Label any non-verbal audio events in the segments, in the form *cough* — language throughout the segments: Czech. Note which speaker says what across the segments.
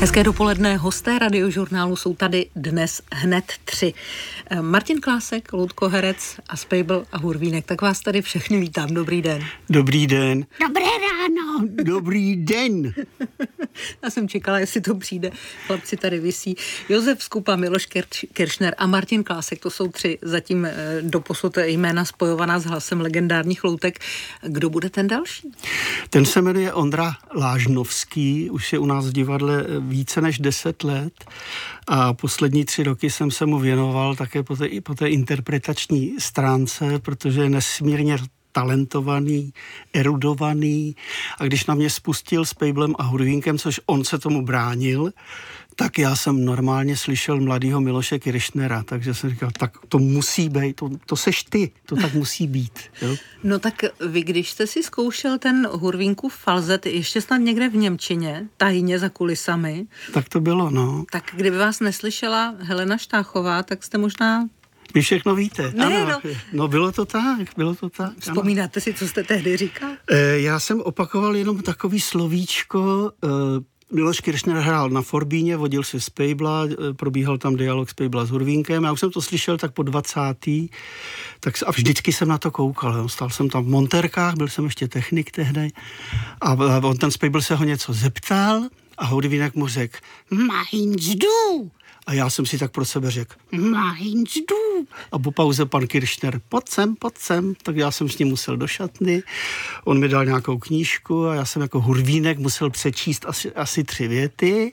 Speaker 1: Hezké dopoledne. Hosté radiožurnálu jsou tady dnes hned tři. Martin Klásek, Ludko Herec a Spejbl a Hurvínek. Tak vás tady všechny vítám. Dobrý den.
Speaker 2: Dobrý den.
Speaker 3: Dobré ráno. *laughs*
Speaker 2: Dobrý den.
Speaker 1: Já jsem čekala, jestli to přijde. Chlapci tady visí. Josef Skupa, Miloš Kiršner a Martin Klásek. To jsou tři zatím eh, doposud jména spojovaná s hlasem legendárních loutek. Kdo bude ten další?
Speaker 2: Ten se jmenuje Ondra Lážnovský. Už je u nás v divadle eh, více než deset let a poslední tři roky jsem se mu věnoval také po té, po té interpretační stránce, protože je nesmírně talentovaný, erudovaný a když na mě spustil s Pejblem a Hurvínkem, což on se tomu bránil, tak já jsem normálně slyšel mladého Miloše Kiršnera, takže jsem říkal, tak to musí být, to, to seš ty, to tak musí být. Jo?
Speaker 1: No tak vy, když jste si zkoušel ten Hurvínkův falzet, ještě snad někde v Němčině, tajně za kulisami.
Speaker 2: Tak to bylo, no.
Speaker 1: Tak kdyby vás neslyšela Helena Štáchová, tak jste možná
Speaker 2: vy všechno víte.
Speaker 1: Ne,
Speaker 2: ano,
Speaker 1: no.
Speaker 2: no bylo to tak, bylo to tak.
Speaker 1: Vzpomínáte ano. si, co jste tehdy říkal?
Speaker 2: E, já jsem opakoval jenom takový slovíčko, e, Miloš Kiršner hrál na Forbíně, vodil si z Pejbla, e, probíhal tam dialog z Pejbla s Hurvínkem. Já už jsem to slyšel tak po 20. Tak a vždycky jsem na to koukal. Jo. Stal jsem tam v monterkách, byl jsem ještě technik tehdy. A on ten Pejbl se ho něco zeptal a Hurvínek mu řekl, Mainzdu. A já jsem si tak pro sebe řekl, Mainzdu. A po pauze pan Kiršner, pojď sem, pojď sem. Tak já jsem s ním musel do šatny. On mi dal nějakou knížku a já jsem jako hurvínek musel přečíst asi, asi tři věty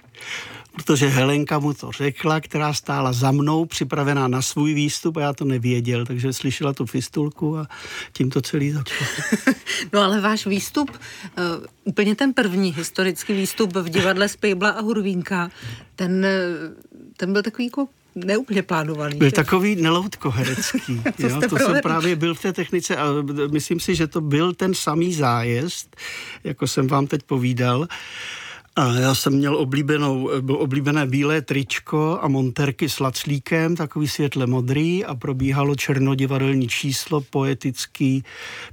Speaker 2: protože Helenka mu to řekla, která stála za mnou, připravená na svůj výstup a já to nevěděl, takže slyšela tu fistulku a tím to celý začalo. *laughs*
Speaker 1: no ale váš výstup, uh, úplně ten první historický výstup v divadle Spejbla a Hurvínka, ten, ten byl takový jako neúplně plánovaný.
Speaker 2: Byl takový neloutko herecký. *laughs*
Speaker 1: jo?
Speaker 2: To jsem právě byl v té technice a myslím si, že to byl ten samý zájezd, jako jsem vám teď povídal. A já jsem měl oblíbenou, oblíbené bílé tričko a monterky s laclíkem, takový světle modrý a probíhalo černodivadelní číslo, poetický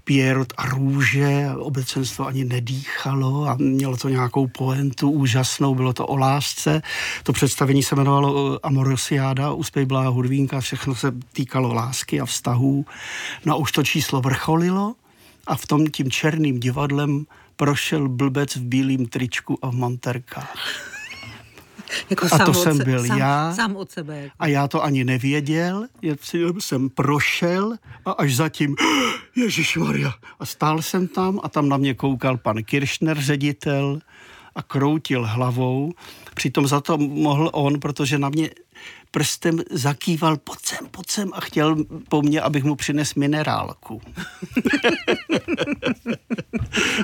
Speaker 2: Pierrot a růže, obecenstvo ani nedýchalo a mělo to nějakou poentu úžasnou, bylo to o lásce. To představení se jmenovalo Amorosiáda u Spejbla a Hudvínka, všechno se týkalo lásky a vztahů. No a už to číslo vrcholilo a v tom tím černým divadlem prošel blbec v bílém tričku a v monterkách. *laughs*
Speaker 1: Jako
Speaker 2: a to jsem
Speaker 1: se,
Speaker 2: byl
Speaker 1: sám,
Speaker 2: já.
Speaker 1: Sám od sebe. Jako.
Speaker 2: A já to ani nevěděl, jsem prošel a až zatím, *gasps* Ježíš Maria. A stál jsem tam a tam na mě koukal pan Kiršner, ředitel, a kroutil hlavou. Přitom za to mohl on, protože na mě prstem zakýval, sem, pojď sem a chtěl po mně, abych mu přines minerálku. *laughs*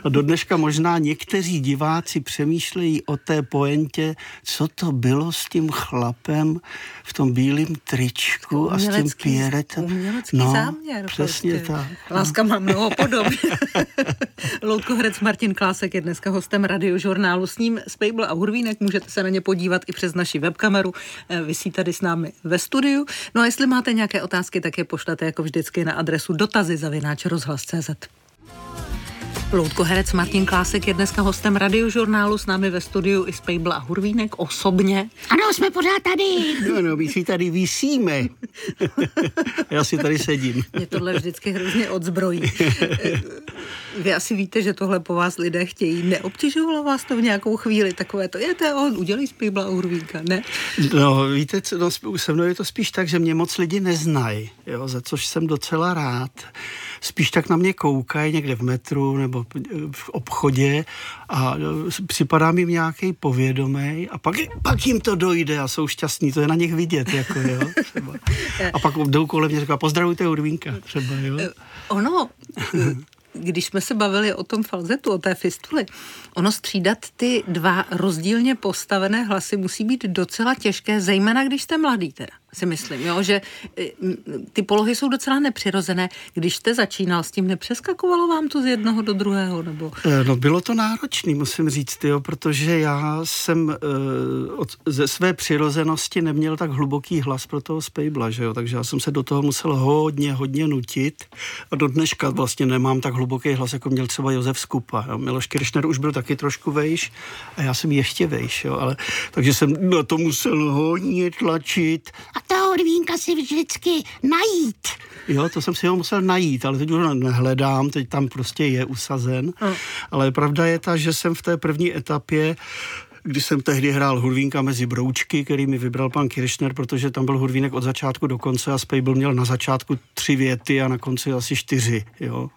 Speaker 2: a do dneška možná někteří diváci přemýšlejí o té poentě, co to bylo s tím chlapem v tom bílém tričku a s tím pěretem.
Speaker 1: Umělecký no, záměr.
Speaker 2: Přesně prostě. tak.
Speaker 1: Láska má mnoho podob. *laughs* Loutko herec Martin Klásek je dneska hostem radiožurnálu. S ním Spejbl a Hurvínek můžete se na ně podívat i přes naši webkameru. Eh, vysí tady s námi ve studiu. No a jestli máte nějaké otázky, tak je pošlete jako vždycky na adresu dotazy zavináč rozhlas.cz. Loutko herec Martin Klásek je dneska hostem radiožurnálu s námi ve studiu i Spejbl a Hurvínek osobně.
Speaker 3: Ano, jsme pořád tady.
Speaker 2: No, no, my si tady vysíme. *laughs* Já si tady sedím.
Speaker 1: Mě tohle vždycky hrozně odzbrojí. *laughs* Vy asi víte, že tohle po vás lidé chtějí. Neobtěžovalo vás to v nějakou chvíli takové to, je to on, udělej Spejbla a Hurvínka, ne?
Speaker 2: No, víte, no, se mnou je to spíš tak, že mě moc lidi neznají, jo, za což jsem docela rád spíš tak na mě koukají někde v metru nebo v obchodě a e, připadá mi nějaký povědomý a pak, pak jim to dojde a jsou šťastní, to je na nich vidět, jako jo, třeba. A pak jdou kolem mě říká, pozdravujte Urvínka, třeba, jo. E,
Speaker 1: ono, když jsme se bavili o tom falzetu, o té fistuli, ono střídat ty dva rozdílně postavené hlasy musí být docela těžké, zejména když jste mladý teda. Si myslím, jo, že eh, ty polohy jsou docela nepřirozené. Když jste začínal s tím, nepřeskakovalo vám to z jednoho do druhého? Nebo...
Speaker 2: Eh, No bylo to náročný, musím říct, jo, protože já jsem uh, od, ze své přirozenosti neměl tak hluboký hlas pro toho Spejbla, že jo, takže já jsem se do toho musel hodně, hodně nutit a do dneška vlastně nemám tak hluboký hlas, jako měl třeba Josef Skupa. Jo. Miloš Kiršner už byl taky trošku vejš a já jsem ještě vejš, jo, ale takže jsem na to musel hodně tlačit
Speaker 3: toho Horvínka si vždycky najít.
Speaker 2: Jo, to jsem si ho musel najít, ale teď už ho nehledám, teď tam prostě je usazen.
Speaker 1: Mm.
Speaker 2: Ale pravda je ta, že jsem v té první etapě když jsem tehdy hrál Hurvínka mezi broučky, který mi vybral pan Kiršner, protože tam byl Hurvínek od začátku do konce a Spejbl měl na začátku tři věty a na konci asi čtyři. Jo.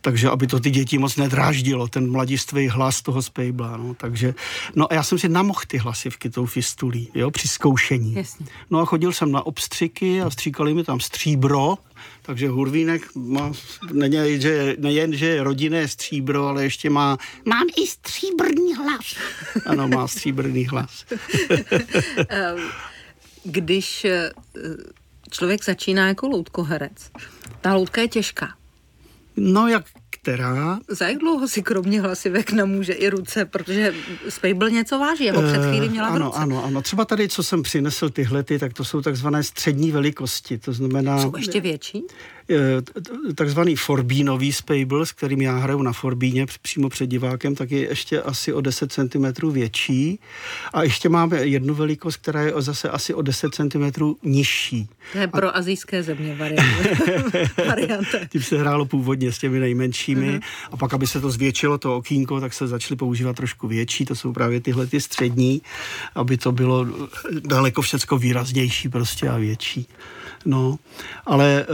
Speaker 2: Takže aby to ty děti moc nedráždilo, ten mladistvý hlas toho Spejbla. No. Takže, no a já jsem si namohl ty hlasivky tou fistulí, jo, při zkoušení.
Speaker 1: Jasně.
Speaker 2: No a chodil jsem na obstřiky a stříkali mi tam stříbro, takže Hurvínek má nejen, že, nejen, že je rodinné stříbro, ale ještě má,
Speaker 3: Mám i stříbrný hlas.
Speaker 2: ano, má stříbrný hlas. *laughs*
Speaker 1: Když eh, člověk začíná jako loutkoherec, ta loutka je těžká.
Speaker 2: No jak která?
Speaker 1: Za jak dlouho si kromě hlasivek namůže i ruce, protože Spejbl něco váží, jeho před chvíli měla v
Speaker 2: ano,
Speaker 1: ruce.
Speaker 2: ano, ano. Třeba tady, co jsem přinesl tyhle, ty, tak to jsou takzvané střední velikosti. To znamená
Speaker 1: Jsou ještě větší?
Speaker 2: Eh, takzvaný forbínový spejbl, s kterým já hraju na forbíně př- přímo před divákem, tak je ještě asi o 10 cm větší. A ještě máme jednu velikost, která je zase asi o 10 cm nižší.
Speaker 1: To je pro azijské země *laughs* varianta.
Speaker 2: Tím se hrálo původně s těmi nejmenšími mm-hmm. a pak, aby se to zvětšilo, to okýnko, tak se začaly používat trošku větší, to jsou právě tyhle ty střední, aby to bylo daleko všecko výraznější prostě a větší. No, ale e,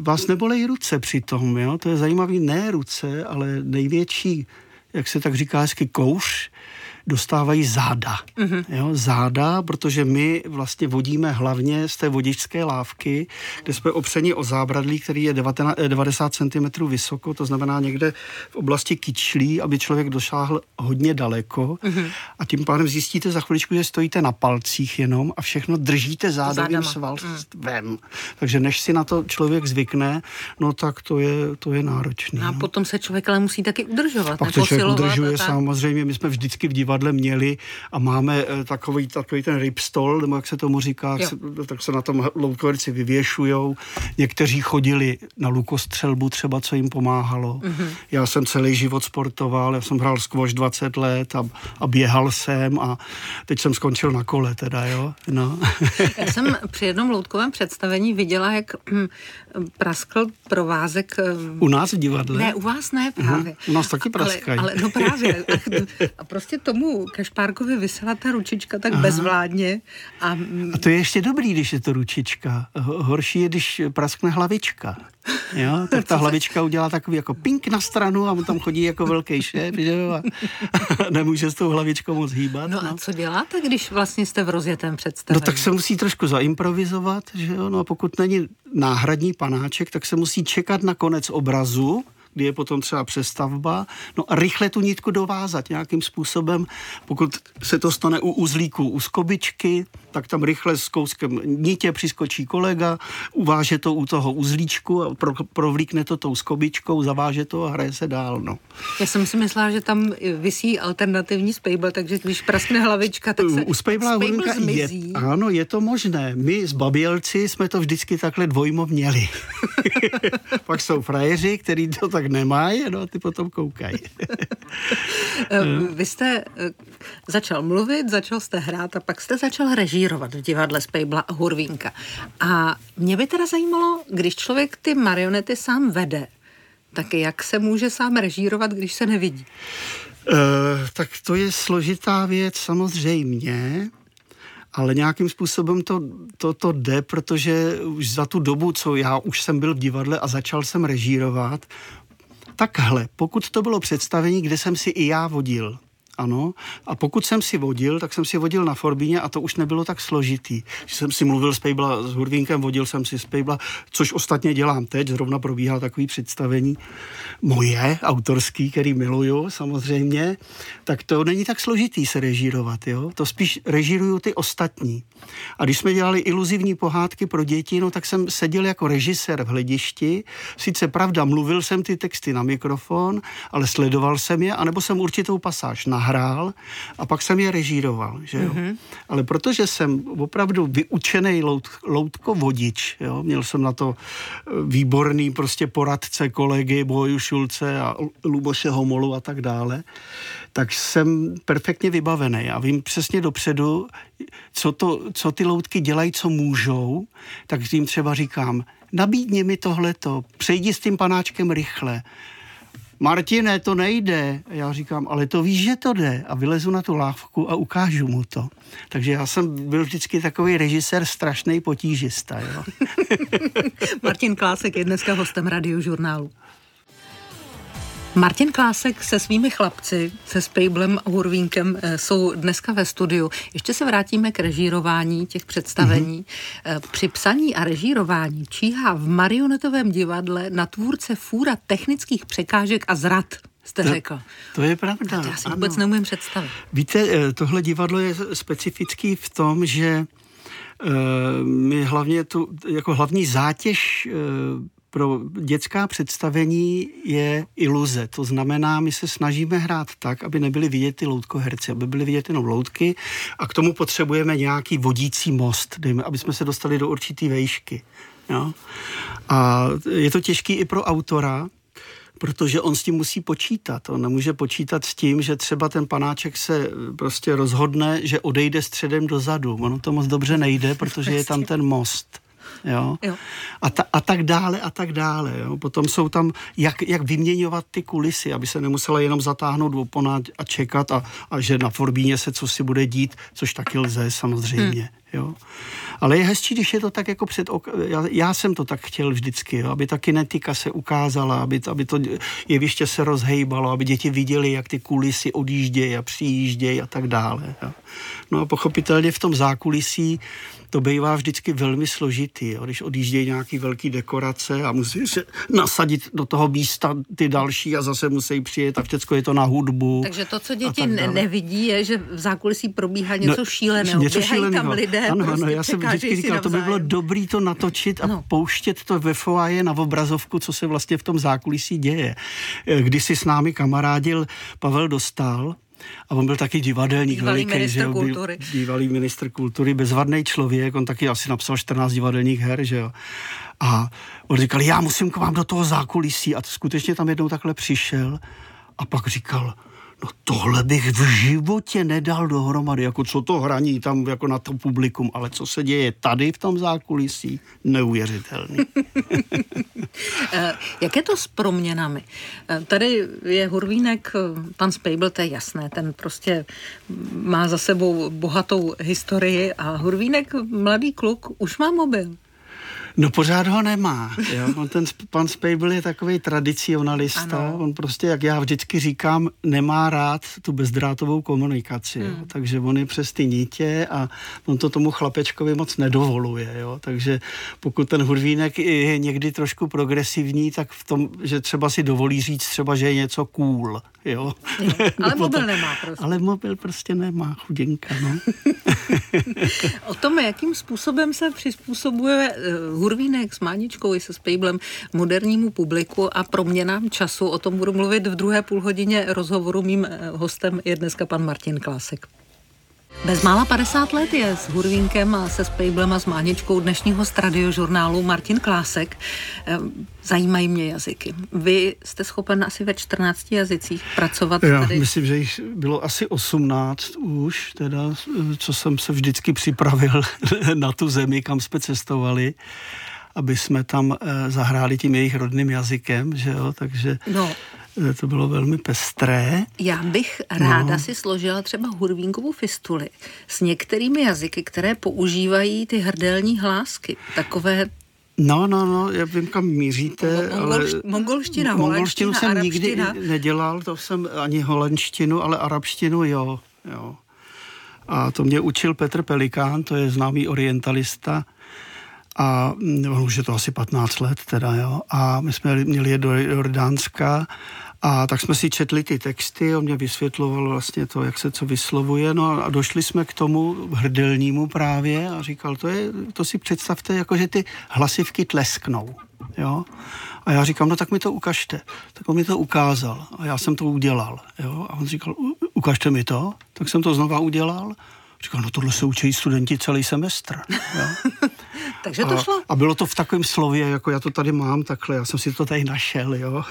Speaker 2: vás nebolej ruce přitom, jo? to je zajímavý, ne ruce, ale největší, jak se tak říká hezky, kouř, dostávají záda. Mm-hmm. Jo, záda, protože my vlastně vodíme hlavně z té vodičské lávky, kde jsme opřeni o zábradlí, který je 19, eh, 90 cm vysoko, to znamená někde v oblasti kyčlí, aby člověk došáhl hodně daleko mm-hmm. a tím pádem zjistíte za chviličku, že stojíte na palcích jenom a všechno držíte zádovým svalstvem. Takže než si na to člověk zvykne, no tak to je, to je náročný.
Speaker 1: A
Speaker 2: no.
Speaker 1: potom se člověk ale musí taky udržovat.
Speaker 2: Pak to člověk udržuje
Speaker 1: tak.
Speaker 2: samozřejmě, my jsme vždycky v divadle měli a máme eh, takový, takový ten ripstol, nebo jak se tomu říká, jak se, tak se na tom loutkoherci vyvěšujou. Někteří chodili na lukostřelbu třeba, co jim pomáhalo.
Speaker 1: Mhm.
Speaker 2: Mm-hmm. Já jsem celý život sportoval, já jsem hrál squash 20 let a, a běhal jsem a teď jsem skončil na kole teda, jo. No.
Speaker 1: Já jsem při jednom loutkovém představení viděla, jak hm, praskl provázek. hm,
Speaker 2: U nás v divadle.
Speaker 1: Ne, u vás ne právě.
Speaker 2: Mhm, u nás taky praskají.
Speaker 1: Ale, ale no právě. *laughs* A, a prostě tomu Kašpárkovi vysela ta ručička tak bezvládně. A,
Speaker 2: A to je ještě dobrý, když je to ručička. Ho- Horší je, když praskne hlavička. Jo, tak ta hlavička udělá takový jako pink na stranu a on tam chodí jako velký šéf, že jo, a *laughs* nemůže s tou hlavičkou moc hýbat.
Speaker 1: no a co děláte, když vlastně jste v rozjetém
Speaker 2: No
Speaker 1: představení?
Speaker 2: tak se musí trošku zaimprovizovat, že jo, no a pokud není náhradní panáček, tak se musí čekat na konec obrazu, kdy je potom třeba přestavba, no a rychle tu nitku dovázat nějakým způsobem, pokud se to stane u uzlíku, u skobičky, tak tam rychle s kouskem nitě přiskočí kolega, uváže to u toho uzlíčku a pro, provlíkne to tou skobičkou, zaváže to a hraje se dál, no.
Speaker 1: Já jsem si myslela, že tam visí alternativní spejbl, takže když praskne hlavička, tak se
Speaker 2: U Spejbla je, ano, je to možné. My s Babělci jsme to vždycky takhle dvojmo měli. *laughs* Pak jsou frajeři, kteří to tak nemají, no a ty potom koukají. *laughs*
Speaker 1: Eh, Vy jste eh, začal mluvit, začal jste hrát a pak jste začal režírovat v divadle Spejbla a Hurvínka. A mě by teda zajímalo, když člověk ty marionety sám vede, tak jak se může sám režírovat, když se nevidí?
Speaker 2: Uh, tak to je složitá věc samozřejmě, ale nějakým způsobem to, to, to jde, protože už za tu dobu, co já už jsem byl v divadle a začal jsem režírovat, takhle, pokud to bylo představení, kde jsem si i já vodil ano. A pokud jsem si vodil, tak jsem si vodil na Forbíně a to už nebylo tak složitý. Že jsem si mluvil s Pejbla s Hurvínkem, vodil jsem si z Pejbla, což ostatně dělám teď, zrovna probíhá takový představení moje, autorský, který miluju samozřejmě, tak to není tak složitý se režírovat, jo. To spíš režíruju ty ostatní. A když jsme dělali iluzivní pohádky pro děti, no tak jsem seděl jako režisér v hledišti. Sice pravda, mluvil jsem ty texty na mikrofon, ale sledoval jsem je, anebo jsem určitou pasáž nahrál a pak jsem je režíroval, že jo. Mm-hmm. Ale protože jsem opravdu vyučený lout, loutkovodič, jo, měl jsem na to eh, výborný prostě poradce kolegy Boju Šulce a Luboše Homolu a tak dále, tak jsem perfektně vybavený a vím přesně dopředu, co, to, co ty loutky dělají, co můžou, tak jim třeba říkám, nabídni mi tohleto, přejdi s tím panáčkem rychle, Martine, to nejde. A já říkám, ale to víš, že to jde. A vylezu na tu lávku a ukážu mu to. Takže já jsem byl vždycky takový režisér, strašný potížista. Jo. *laughs*
Speaker 1: Martin Klásek je dneska hostem radiožurnálu. Martin Klásek se svými chlapci, se Spejblem a Hurvínkem eh, jsou dneska ve studiu. Ještě se vrátíme k režírování těch představení. Mm-hmm. Při psaní a režírování číhá v marionetovém divadle na tvůrce fůra technických překážek a zrad jste to, řekl.
Speaker 2: To je pravda.
Speaker 1: To já si vůbec neumím představit.
Speaker 2: Víte, eh, tohle divadlo je specifický v tom, že my hlavně tu, jako hlavní zátěž pro dětská představení je iluze. To znamená, my se snažíme hrát tak, aby nebyly vidět ty loutkoherci, aby byly vidět jenom loutky a k tomu potřebujeme nějaký vodící most, dejme, aby jsme se dostali do určitý vejšky. Jo? A je to těžký i pro autora, protože on s tím musí počítat. On nemůže počítat s tím, že třeba ten panáček se prostě rozhodne, že odejde středem dozadu. Ono to moc dobře nejde, protože je tam ten most jo? Jo. A, ta, a tak dále a tak dále. Jo? Potom jsou tam, jak, jak vyměňovat ty kulisy, aby se nemusela jenom zatáhnout oponát a čekat a, a že na Forbíně se co si bude dít, což taky lze samozřejmě. Hmm. Jo? Ale je hezčí, když je to tak jako před ok... já, já jsem to tak chtěl vždycky, jo? aby ta kinetika se ukázala, aby, aby to jeviště se rozhejbalo, aby děti viděli, jak ty kulisy odjíždějí a přijíždějí a tak dále. Jo? No a pochopitelně v tom zákulisí to bývá vždycky velmi složitý, jo? když odjíždějí nějaký velký dekorace a musí se nasadit do toho místa ty další a zase musí přijet a všechno je to na hudbu.
Speaker 1: Takže to, co děti ne- nevidí, je, že v zákulisí probíhá něco no, šíleného.
Speaker 2: Něco šíleného. tam lidé. Ano, prostě ano, já jsem vždycky říkal, to by bylo dobrý to natočit a no. pouštět to ve foaje na obrazovku, co se vlastně v tom zákulisí děje. Když si s námi kamarádil Pavel Dostal, a on byl taky divadelník
Speaker 1: bývalý
Speaker 2: veliký,
Speaker 1: minister že kultury.
Speaker 2: Bývalý minister kultury, bezvadný člověk, on taky asi napsal 14 divadelních her, že jo. A on říkal, já musím k vám do toho zákulisí a to skutečně tam jednou takhle přišel a pak říkal, no tohle bych v životě nedal dohromady, jako co to hraní tam jako na to publikum, ale co se děje tady v tom zákulisí, neuvěřitelný. *laughs*
Speaker 1: Eh, jak je to s proměnami? Eh, tady je Hurvínek, eh, pan Spejbl, to je jasné, ten prostě má za sebou bohatou historii a Hurvínek, mladý kluk, už má mobil.
Speaker 2: No pořád ho nemá. Jo? *laughs* On ten pan Spejbl je takový tradicionalista. Ano. On prostě, jak já vždycky říkám, nemá rád tu bezdrátovou komunikaci. Hmm. Jo? Takže on je přes ty nítě a on to tomu chlapečkovi moc nedovoluje. Jo? Takže pokud ten hudvínek je někdy trošku progresivní, tak v tom, že třeba si dovolí říct třeba, že je něco cool. Jo?
Speaker 1: Jo, *laughs* ale *laughs* mobil nemá prostě.
Speaker 2: Ale mobil prostě nemá, chudinka. No. *laughs*
Speaker 1: o tom, jakým způsobem se přizpůsobuje uh, Hurvínek s Máničkou i se Spejblem modernímu publiku a proměnám času. O tom budu mluvit v druhé půlhodině rozhovoru. Mým eh, hostem je dneska pan Martin Klásek. Bezmála 50 let je s Hurvínkem a se Spejblem a s Máničkou dnešního radiožurnálu Martin Klásek. Eh, zajímají mě jazyky. Vy jste schopen asi ve 14 jazycích pracovat
Speaker 2: Já
Speaker 1: tady?
Speaker 2: myslím, že jich bylo asi 18 už, teda, co jsem se vždycky připravil *laughs* na tu zemi, kam jsme cestovali aby jsme tam eh, zahráli tím jejich rodným jazykem, že jo, takže no. Eh, to bylo velmi pestré.
Speaker 1: Já bych ráda no. si složila třeba hurvínkovou fistuli s některými jazyky, které používají ty hrdelní hlásky. Takové
Speaker 2: No, no, no, já vím, kam míříte,
Speaker 1: Mongolš,
Speaker 2: ale...
Speaker 1: Mongolština,
Speaker 2: Mongolštinu jsem
Speaker 1: arabština.
Speaker 2: nikdy nedělal, to jsem ani holandštinu, ale arabštinu jo, jo. A to mě učil Petr Pelikán, to je známý orientalista, a mm, on už je to asi 15 let teda, jo. A my jsme měli jet do Jordánska a tak jsme si četli ty texty, on mě vysvětloval vlastně to, jak se co vyslovuje, no a došli jsme k tomu hrdelnímu právě a říkal, to, je, to si představte, jako že ty hlasivky tlesknou, jo. A já říkám, no tak mi to ukažte. Tak on mi to ukázal a já jsem to udělal, jo. A on říkal, "U- ukažte mi to. Tak jsem to znova udělal. Říkal, no tohle se učí studenti celý semestr. Jo. *laughs*
Speaker 1: Takže to
Speaker 2: A,
Speaker 1: šlo.
Speaker 2: a bylo to v takovém slově, jako já to tady mám takhle, já jsem si to tady našel, jo.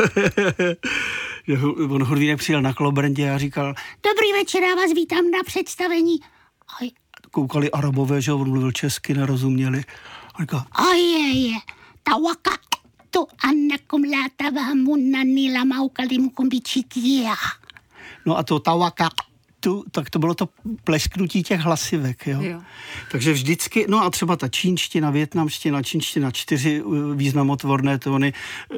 Speaker 2: *laughs* On Hurvínek přijel na Klobrendě a říkal,
Speaker 3: Dobrý večer, já vás vítám na představení. Aj,
Speaker 2: koukali arabové, že on mluvil česky, nerozuměli. A říkal,
Speaker 3: aj, tawaka tu annakum la tabahamunna nila maukalimukum bichikia.
Speaker 2: no a to tawaka, tu, tak to bylo to plesknutí těch hlasivek, jo.
Speaker 1: Jo.
Speaker 2: Takže vždycky, no a třeba ta čínština, větnamština, čínština čtyři eh, významotvorné tóny, eh,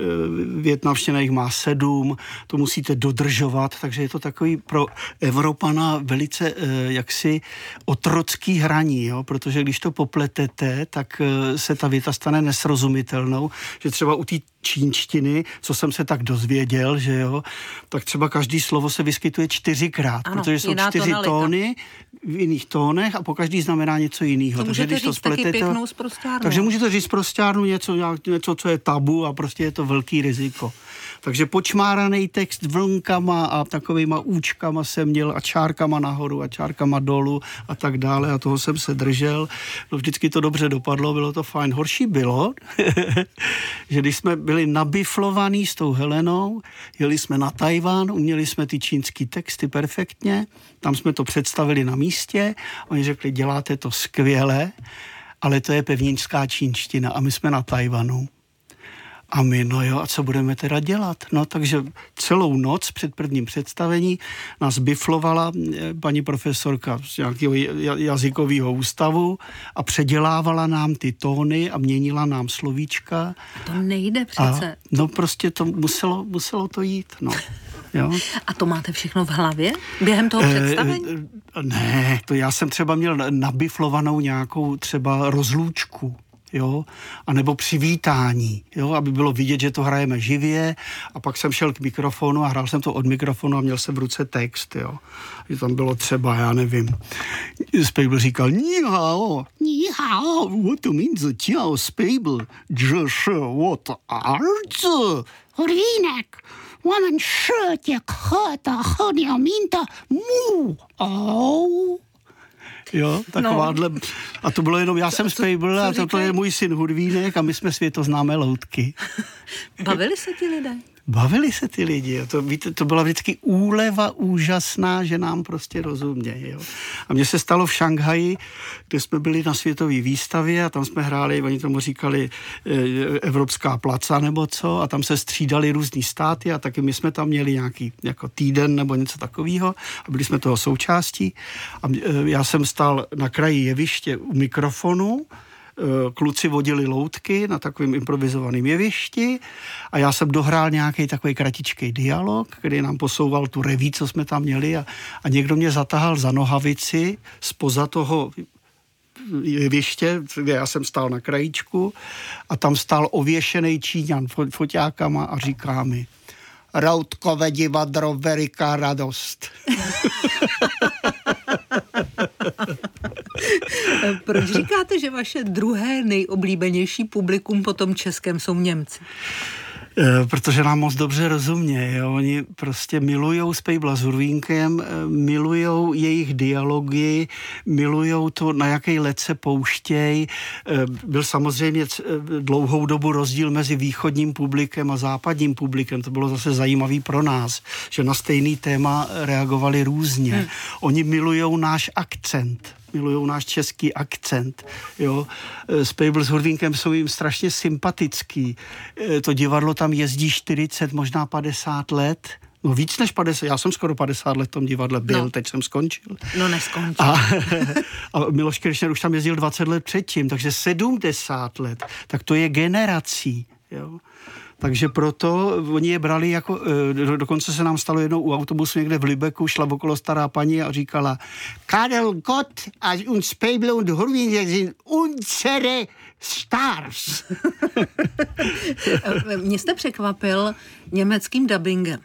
Speaker 2: větnamština jich má sedm, to musíte dodržovat, takže je to takový pro Evropana velice eh, jaksi otrocký hraní, jo? protože když to popletete, tak se ta věta stane nesrozumitelnou, že třeba u té čínštiny, co jsem se tak dozvěděl, že jo, tak třeba každý slovo se vyskytuje čtyřikrát,
Speaker 1: Ano,
Speaker 2: protože jsou čtyři
Speaker 1: tonalita.
Speaker 2: tóny v jiných tónech a po každý znamená něco jiného.
Speaker 1: To můžete říct taky pěknou sprosťárnou.
Speaker 2: Takže můžete říct prostárnu něco, něco, co je tabu a prostě je to velký riziko. Takže počmáraný text vlnkama a takovýma účkama jsem měl a čárkama nahoru a čárkama dolů a tak dále a toho jsem se držel. No vždycky to dobře dopadlo, bylo to fajn. Horší bylo, *laughs* že když jsme byli nabiflovaní s tou Helenou, jeli jsme na Tajván, uměli jsme ty čínský texty perfektně, tam jsme to představili na místě, oni řekli, děláte to skvěle, ale to je pevninská čínština a my jsme na Tajvanu. A my, no jo, a co budeme teda dělat? No takže celou noc před prvním představení nás biflovala eh, paní profesorka z nějakého ja- jazykového ústavu a předělávala nám ty tóny a měnila nám slovíčka.
Speaker 1: To nejde
Speaker 2: A,
Speaker 1: přece.
Speaker 2: no prostě to muselo, muselo to jít, no. Jo? *laughs*
Speaker 1: A to máte všechno v hlavě? Během toho představení?
Speaker 2: Eh, Ne, to já jsem třeba měl nabiflovanou nějakou třeba rozlůčku jo, a nebo při vítání, jo, aby bylo vidět, že to hrajeme živě. A pak jsem šel k mikrofonu a hrál jsem to od mikrofonu a měl jsem v ruce text, jo, že tam bylo třeba, já nevím, Spable říkal, ni hao, what to mean the tiao Spable,
Speaker 3: just uh, what art, horínek, woman shirt, jak chota, chodil, minta, mu, oh.
Speaker 2: Jo, takováhle. No. A to bylo jenom, já jsem Spejbl a toto je můj syn Hudvínek a my jsme světoznámé loutky. *laughs*
Speaker 1: Bavili se ti lidé?
Speaker 2: Bavili se ty lidi. a To, víte, to byla vždycky úleva úžasná, že nám prostě rozumějí. Jo. A mně se stalo v Šanghaji, kde jsme byli na světové výstavě a tam jsme hráli, oni tomu říkali e, Evropská placa nebo co, a tam se střídali různý státy a taky my jsme tam měli nějaký jako týden nebo něco takového a byli jsme toho součástí. A e, já jsem stál na kraji jeviště u mikrofonu, kluci vodili loutky na takovém improvizovaném jevišti a já jsem dohrál nějaký takový kratičký dialog, který nám posouval tu reví, co jsme tam měli a, a někdo mě zatahal za nohavici spoza toho jeviště, kde já jsem stál na krajíčku a tam stál ověšený Číňan fo- foťákama a říká mi Routkové divadro, veliká radost. *laughs* *laughs*
Speaker 1: Proč říkáte, že vaše druhé nejoblíbenější publikum po tom českém jsou Němci?
Speaker 2: Eh, protože nám moc dobře rozumějí. Jo. Oni prostě milujou Spejbla s Hurvínkem, eh, milujou jejich dialogy, milujou to, na jaký let se pouštěj. Eh, Byl samozřejmě dlouhou dobu rozdíl mezi východním publikem a západním publikem. To bylo zase zajímavý pro nás, že na stejný téma reagovali různě. Hmm. Oni milujou náš akcent milují náš český akcent. Jo. Eh, Spejbl s Hurvínkem jsou jim strašně sympatický. Eh, To divadlo tam jezdí 40, možná 50 let. No víc než 50, já jsem skoro 50 let v tom divadle byl, no. teď jsem skončil.
Speaker 1: No neskončil.
Speaker 2: A, *laughs* a Miloš Kiršner už tam jezdil 20 let předtím, takže 70 let, tak to je generací. Jo. Takže proto oni je brali jako, eh, do, dokonce se nám stalo jednou u autobusu někde v Libeku, šla okolo stará paní a říkala Karel Gott als uns Pebble und Horvin sind unsere Stars. *laughs*
Speaker 1: Mě jste překvapil německým dubbingem.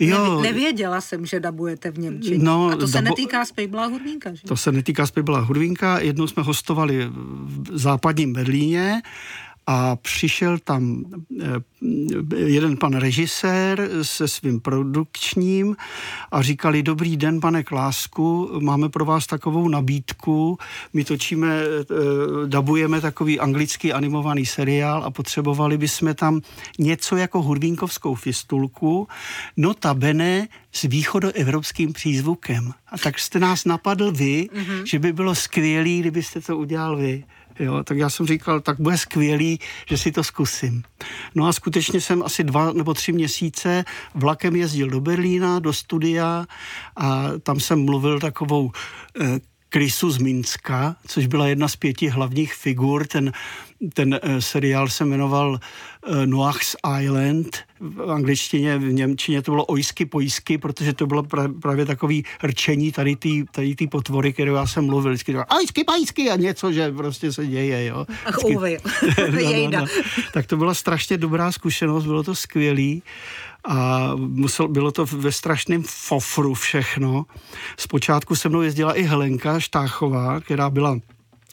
Speaker 1: Jo, Nevěděla jsem, že dabujete v Němčině. No, a to se dabo... netýká Spejbla Hudvínka, že?
Speaker 2: To se netýká Spejbla Hudvínka. Jednou jsme hostovali v západním Berlíně a přišel tam eh, jeden pan režisér se svým produkčním a říkali, dobrý den, pane Klásku, máme pro vás takovou nabídku, my točíme, eh, dabujeme takový anglický animovaný seriál a potřebovali bychom tam něco jako hurvínkovskou fistulku, notabene s východoevropským přízvukem. A tak jste nás napadl vy, mm-hmm. že by bylo skvělé, kdybyste to udělal vy. Jo, tak já jsem říkal, tak bude skvělý, že si to zkusím. No a skutečně jsem asi dva nebo tři měsíce vlakem jezdil do Berlína, do studia a tam jsem mluvil takovou eh, Krysu z Minska, což byla jedna z pěti hlavních figur. Ten, ten uh, seriál se jmenoval uh, Noach's Island. V angličtině, v němčině to bylo ojsky pojsky, protože to bylo pra, právě takový rčení tady té tady tý potvory, kterou já jsem mluvil. Vždycky to ojsky pojsky a něco, že prostě se děje. Jo.
Speaker 1: Ach, Vždycky, *laughs* *laughs* no, no, no.
Speaker 2: Tak to byla strašně dobrá zkušenost, bylo to skvělý a musel, bylo to ve strašném fofru všechno. Zpočátku se mnou jezdila i Helenka Štáchová, která byla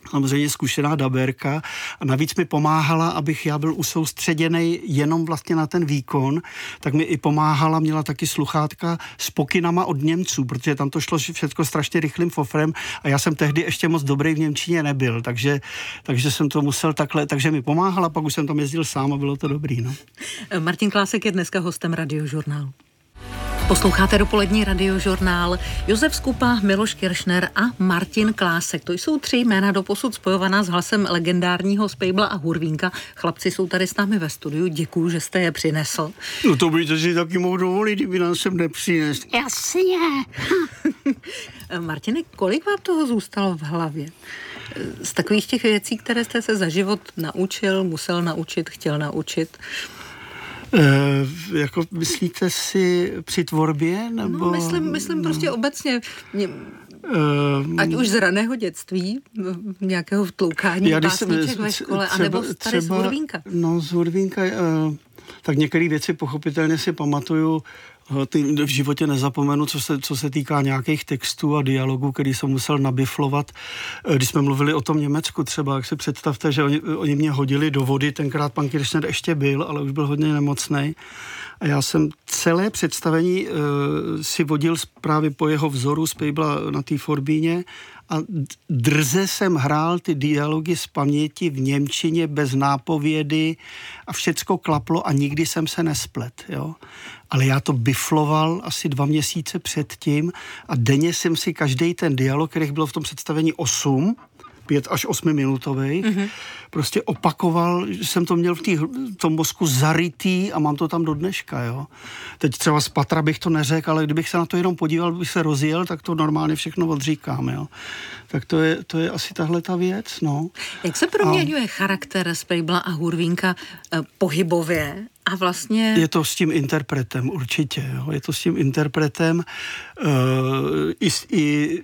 Speaker 2: samozřejmě zkušená daberka a navíc mi pomáhala, abych já byl usoustředěný jenom vlastně na ten výkon, tak mi i pomáhala, měla taky sluchátka s pokynama od Němců, protože tam to šlo všechno strašně rychlým fofrem a já jsem tehdy ještě moc dobrý v Němčině nebyl, takže, takže jsem to musel takhle, takže mi pomáhala, pak už jsem tam jezdil sám a bylo to dobrý. No.
Speaker 1: Martin Klásek je dneska hostem radiožurnálu. Posloucháte dopolední radiožurnál. Josef Skupa, Miloš Kiršner a Martin Klásek. To jsou tři jména doposud spojovaná s hlasem legendárního Spejbla a Hurvínka. Chlapci jsou tady s námi ve studiu. Děkuju, že jste je přinesl.
Speaker 2: No to byste si taky mohl dovolit, kdyby nás sem nepřinesl.
Speaker 3: Jasně. *laughs*
Speaker 1: Martine, kolik vám toho zůstalo v hlavě? Z takových těch věcí, které jste se za život naučil, musel naučit, chtěl naučit?
Speaker 2: E, jako myslíte si při tvorbě? No, nebo...
Speaker 1: No, myslím, myslím no. prostě obecně. Mě, Uh, Ať už z raného dětství, nějakého vtloukání já, pásniček ve škole, třeba, anebo tady třeba, z Hurvínka.
Speaker 2: No, z Hurvínka, uh, tak některé věci pochopitelně si pamatuju Eh, ty v životě nezapomenu, co se, co se týká nějakých textů a dialogů, který jsem musel nabiflovat. Eh, když jsme mluvili o tom Německu třeba, jak si představte, že oni, oni mě hodili do vody, tenkrát pan Kirchner ještě byl, ale už byl hodně nemocný. A já jsem celé představení uh, si vodil právě po jeho vzoru z Pejbla na té Forbíně a drze jsem hrál ty dialogy z paměti v Němčině bez nápovědy a všecko klaplo a nikdy jsem se nesplet. Jo? Ale já to bifloval asi dva měsíce předtím a denně jsem si každý ten dialog, kterých bylo v tom představení osm, pět až osmiminutových, mm-hmm. prostě opakoval, že jsem to měl v, tý, v tom mozku zarytý a mám to tam do dneška, jo. Teď třeba z patra bych to neřekl, ale kdybych se na to jenom podíval, bych se rozjel, tak to normálně všechno odříkám, jo. Tak to je, to je asi tahle ta věc, no.
Speaker 1: Jak se proměňuje a... charakter Spejbla a Hurvínka eh, pohybově a vlastně...
Speaker 2: Je to s tím interpretem, určitě. Jo. Je to s tím interpretem. Uh, i, i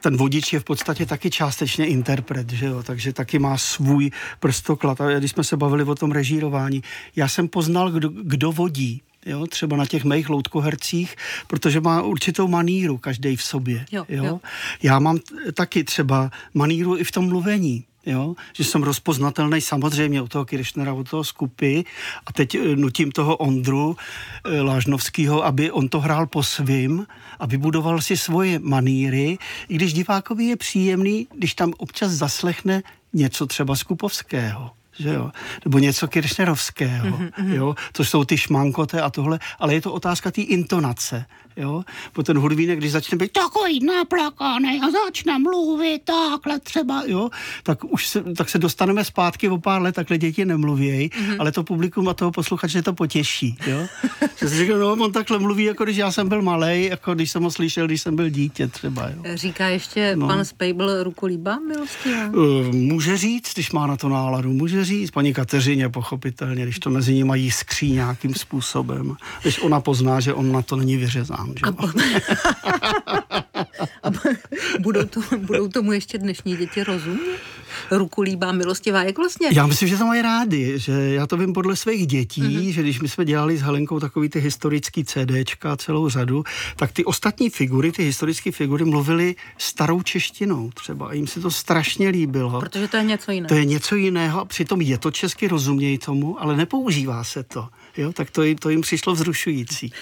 Speaker 2: ten vodič je v podstatě taky částečně interpret, že jo? takže taky má svůj prstoklad. A když jsme se bavili o tom režírování, já jsem poznal, kdo, kdo vodí. Jo, třeba na těch mých loutkohercích, protože má určitou maníru každý v sobě. Jo, jo? Jo. Já mám taky třeba maníru i v tom mluvení jo? že jsem rozpoznatelný samozřejmě u toho Kiršnera, u toho skupy a teď eh, nutím toho Ondru e, Lážnovského, aby on to hrál po svým a vybudoval si svoje maníry, i když divákovi je příjemný, když tam občas zaslechne něco třeba Skupovského že jo? nebo něco Kiršnerovského, mm-hmm. jo? což jsou ty šmankote a tohle, ale je to otázka té intonace, Jo? Po ten hudvínek, když začne být
Speaker 3: Takový naplakaný a začne mluvit takhle třeba,
Speaker 2: jo, tak už se, tak se dostaneme zpátky o pár let, takhle děti nemluvějí, mm-hmm. ale to publikum a toho posluchače to potěší. Jo? *laughs* že si řekl, no, on takhle mluví, jako když já jsem byl malý, jako když jsem ho slyšel, když jsem byl dítě třeba. Jo?
Speaker 1: Říká ještě no. pan Spejbl ruku líbá milostivá?
Speaker 2: Uh, může říct, když má na to náladu, může říct. Paní Kateřině pochopitelně, když to mezi nimi jiskří nějakým způsobem. Když ona pozná, že on na to není vyřezán. Že? A,
Speaker 1: a budou, to, budou tomu ještě dnešní děti rozumět? Ruku líbá milostivá, jak vlastně?
Speaker 2: Já myslím, že to mají rádi, že já to vím podle svých dětí, mm-hmm. že když my jsme dělali s Helenkou takový ty historický CDčka, celou řadu, tak ty ostatní figury, ty historické figury mluvily starou češtinou třeba a jim se to strašně líbilo.
Speaker 1: Protože to je něco jiného.
Speaker 2: To je něco jiného a přitom je to česky, rozumějí tomu, ale nepoužívá se to. Jo, tak to jim, to jim přišlo vzrušující.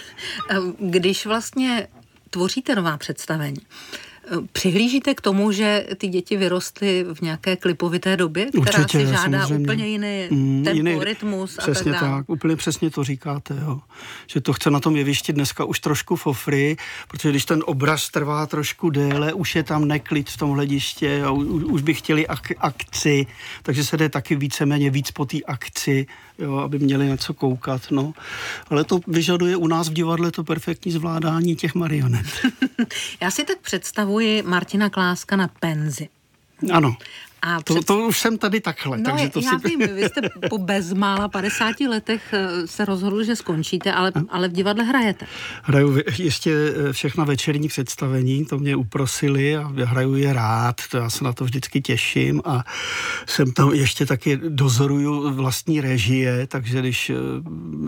Speaker 1: Když vlastně tvoříte nová představení, Přihlížíte k tomu, že ty děti vyrostly v nějaké klipovité době, která Určitě, si žádá samozřejmě. úplně jiný mm, tempo, jiný, rytmus
Speaker 2: Přesně
Speaker 1: a tak,
Speaker 2: tak, úplně přesně to říkáte, jo. Že to chce na tom jevišti dneska už trošku fofry, protože když ten obraz trvá trošku déle, už je tam neklid v tom hlediště a už, už by chtěli ak- akci, takže se jde taky víceméně víc po té akci, jo, aby měli něco koukat, no. Ale to vyžaduje u nás v divadle to perfektní zvládání těch marionet. *laughs*
Speaker 1: Já si tak představuji Martina Kláska na penzi.
Speaker 2: Ano. A to, před... to už jsem tady takhle.
Speaker 1: No,
Speaker 2: takže to
Speaker 1: já si... vím, vy jste po bezmála 50 letech eh, se rozhodl, že skončíte, ale, ale v divadle hrajete.
Speaker 2: Hraju ještě eh, všechna večerní představení, to mě uprosili a hraju je rád, to já se na to vždycky těším a jsem tam ještě taky dozoruju vlastní režie, takže když eh,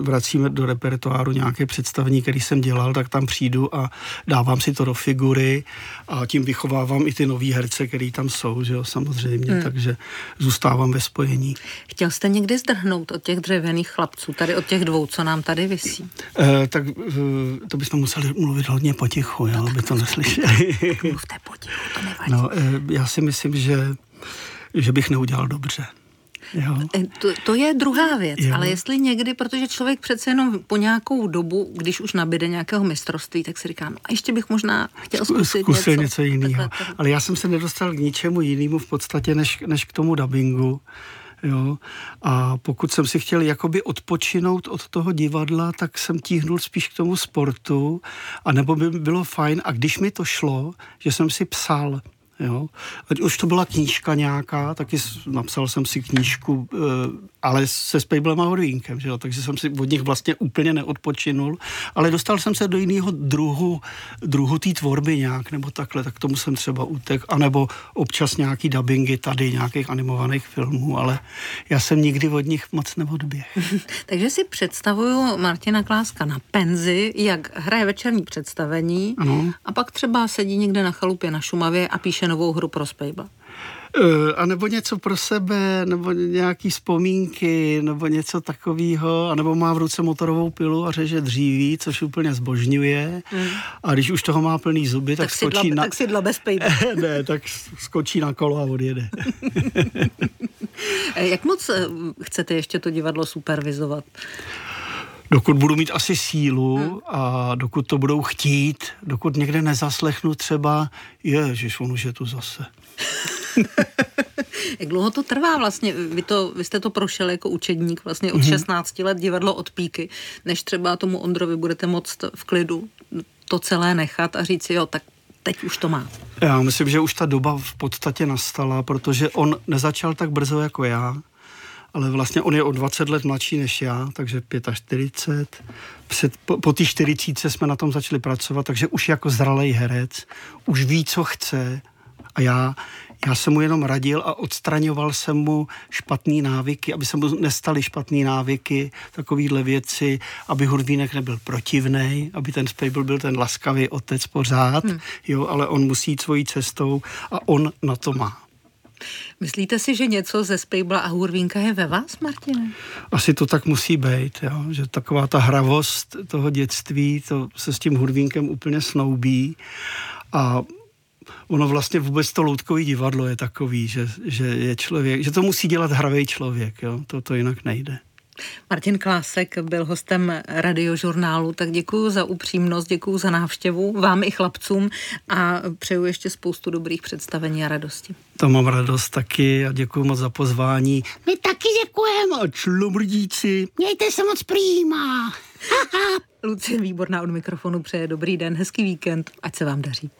Speaker 2: vracíme do repertoáru nějaké představení, který jsem dělal, tak tam přijdu a dávám si to do figury a tím vychovávám i ty nový herce, který tam jsou, že jo, samozřejmě mě, hmm. takže zůstávám ve spojení.
Speaker 1: Chtěl jste někdy zdrhnout od těch dřevěných chlapců, tady od těch dvou, co nám tady visí?
Speaker 2: E, tak e, to bychom museli mluvit hodně potichu, jo, aby to neslyšeli.
Speaker 1: Mluvte potichu, to nevadí.
Speaker 2: No, e, já si myslím, že, že bych neudělal dobře. Jo.
Speaker 1: Eh, to, to je druhá věc, jo. ale jestli někdy, protože člověk přece jenom po nějakou dobu, když už nabide nějakého mistrovství, tak si říká, no a ještě bych možná chtěl zkusit
Speaker 2: Zkusil
Speaker 1: něco,
Speaker 2: něco jiného. Ale já jsem se nedostal k ničemu jinému v podstatě, než, než k tomu dubbingu. Jo? A pokud jsem si chtěl jakoby odpočinout od toho divadla, tak jsem tíhnul spíš k tomu sportu, a nebo by bylo fajn, a když mi to šlo, že jsem si psal, Jo. Ať už to byla knížka nějaká, taky napsal jsem si knížku, eh, ale se Spejblem a Horvínkem, že jo, takže jsem si od nich vlastně úplně neodpočinul, ale dostal jsem se do jiného druhu, druhu té tvorby nějak, nebo takhle, tak tomu jsem třeba utek, anebo občas nějaký dubbingy tady, nějakých animovaných filmů, ale já jsem nikdy od nich moc neodběh. *laughs*
Speaker 1: takže si představuju Martina Kláska na penzi, jak hraje večerní představení ano. a pak třeba sedí někde na chalupě na Šumavě a píše novou hru pro Spejba.
Speaker 2: Uh, a nebo něco pro sebe, nebo nějaký vzpomínky, nebo něco takového, a nebo má v ruce motorovou pilu a řeže dříví, což úplně zbožňuje. Mm. A když už toho má plný zuby, tak, tak skočí
Speaker 1: dla,
Speaker 2: na...
Speaker 1: Tak si dla bez *laughs*
Speaker 2: ne, tak skočí na kolo a odjede. *laughs*
Speaker 1: Jak moc eh, chcete ještě to divadlo supervizovat?
Speaker 2: Dokud budu mít asi sílu hmm. a dokud to budou chtít, dokud někde nezaslechnu třeba, ježiš, on už je tu zase. *laughs*
Speaker 1: Jak dlouho to trvá vlastně? Vy, to, vy jste to prošel jako učedník vlastně od mm-hmm. 16 let divadlo od píky, než třeba tomu Ondrovi budete moct v klidu to celé nechat a říct si, jo, tak teď už to má.
Speaker 2: Já myslím, že už ta doba v podstatě nastala, protože on nezačal tak brzo jako já ale vlastně on je o 20 let mladší než já, takže 45. Před, po, po té 40 jsme na tom začali pracovat, takže už jako zralej herec, už ví, co chce a já, já jsem mu jenom radil a odstraňoval jsem mu špatné návyky, aby se mu nestaly špatné návyky, takovýhle věci, aby Hurvínek nebyl protivný, aby ten Spejbl byl ten laskavý otec pořád, hmm. jo, ale on musí jít svojí cestou a on na to má.
Speaker 1: Myslíte si, že něco ze Spejbla a Hurvínka je ve vás, Martine?
Speaker 2: Asi to tak musí být, jo? že taková ta hravost toho dětství, to se s tím Hurvínkem úplně snoubí a ono vlastně vůbec to loutkový divadlo je takový, že, že je člověk, že to musí dělat hravý člověk, jo? To, to jinak nejde.
Speaker 1: Martin Klásek byl hostem radiožurnálu, tak děkuji za upřímnost, děkuji za návštěvu vám i chlapcům a přeju ještě spoustu dobrých představení a radosti.
Speaker 2: To mám radost taky a děkuji moc za pozvání.
Speaker 3: My taky děkujeme.
Speaker 2: A člomrdíci.
Speaker 3: Mějte se moc prýma.
Speaker 1: Lucie Výborná od mikrofonu přeje dobrý den, hezký víkend, ať se vám daří.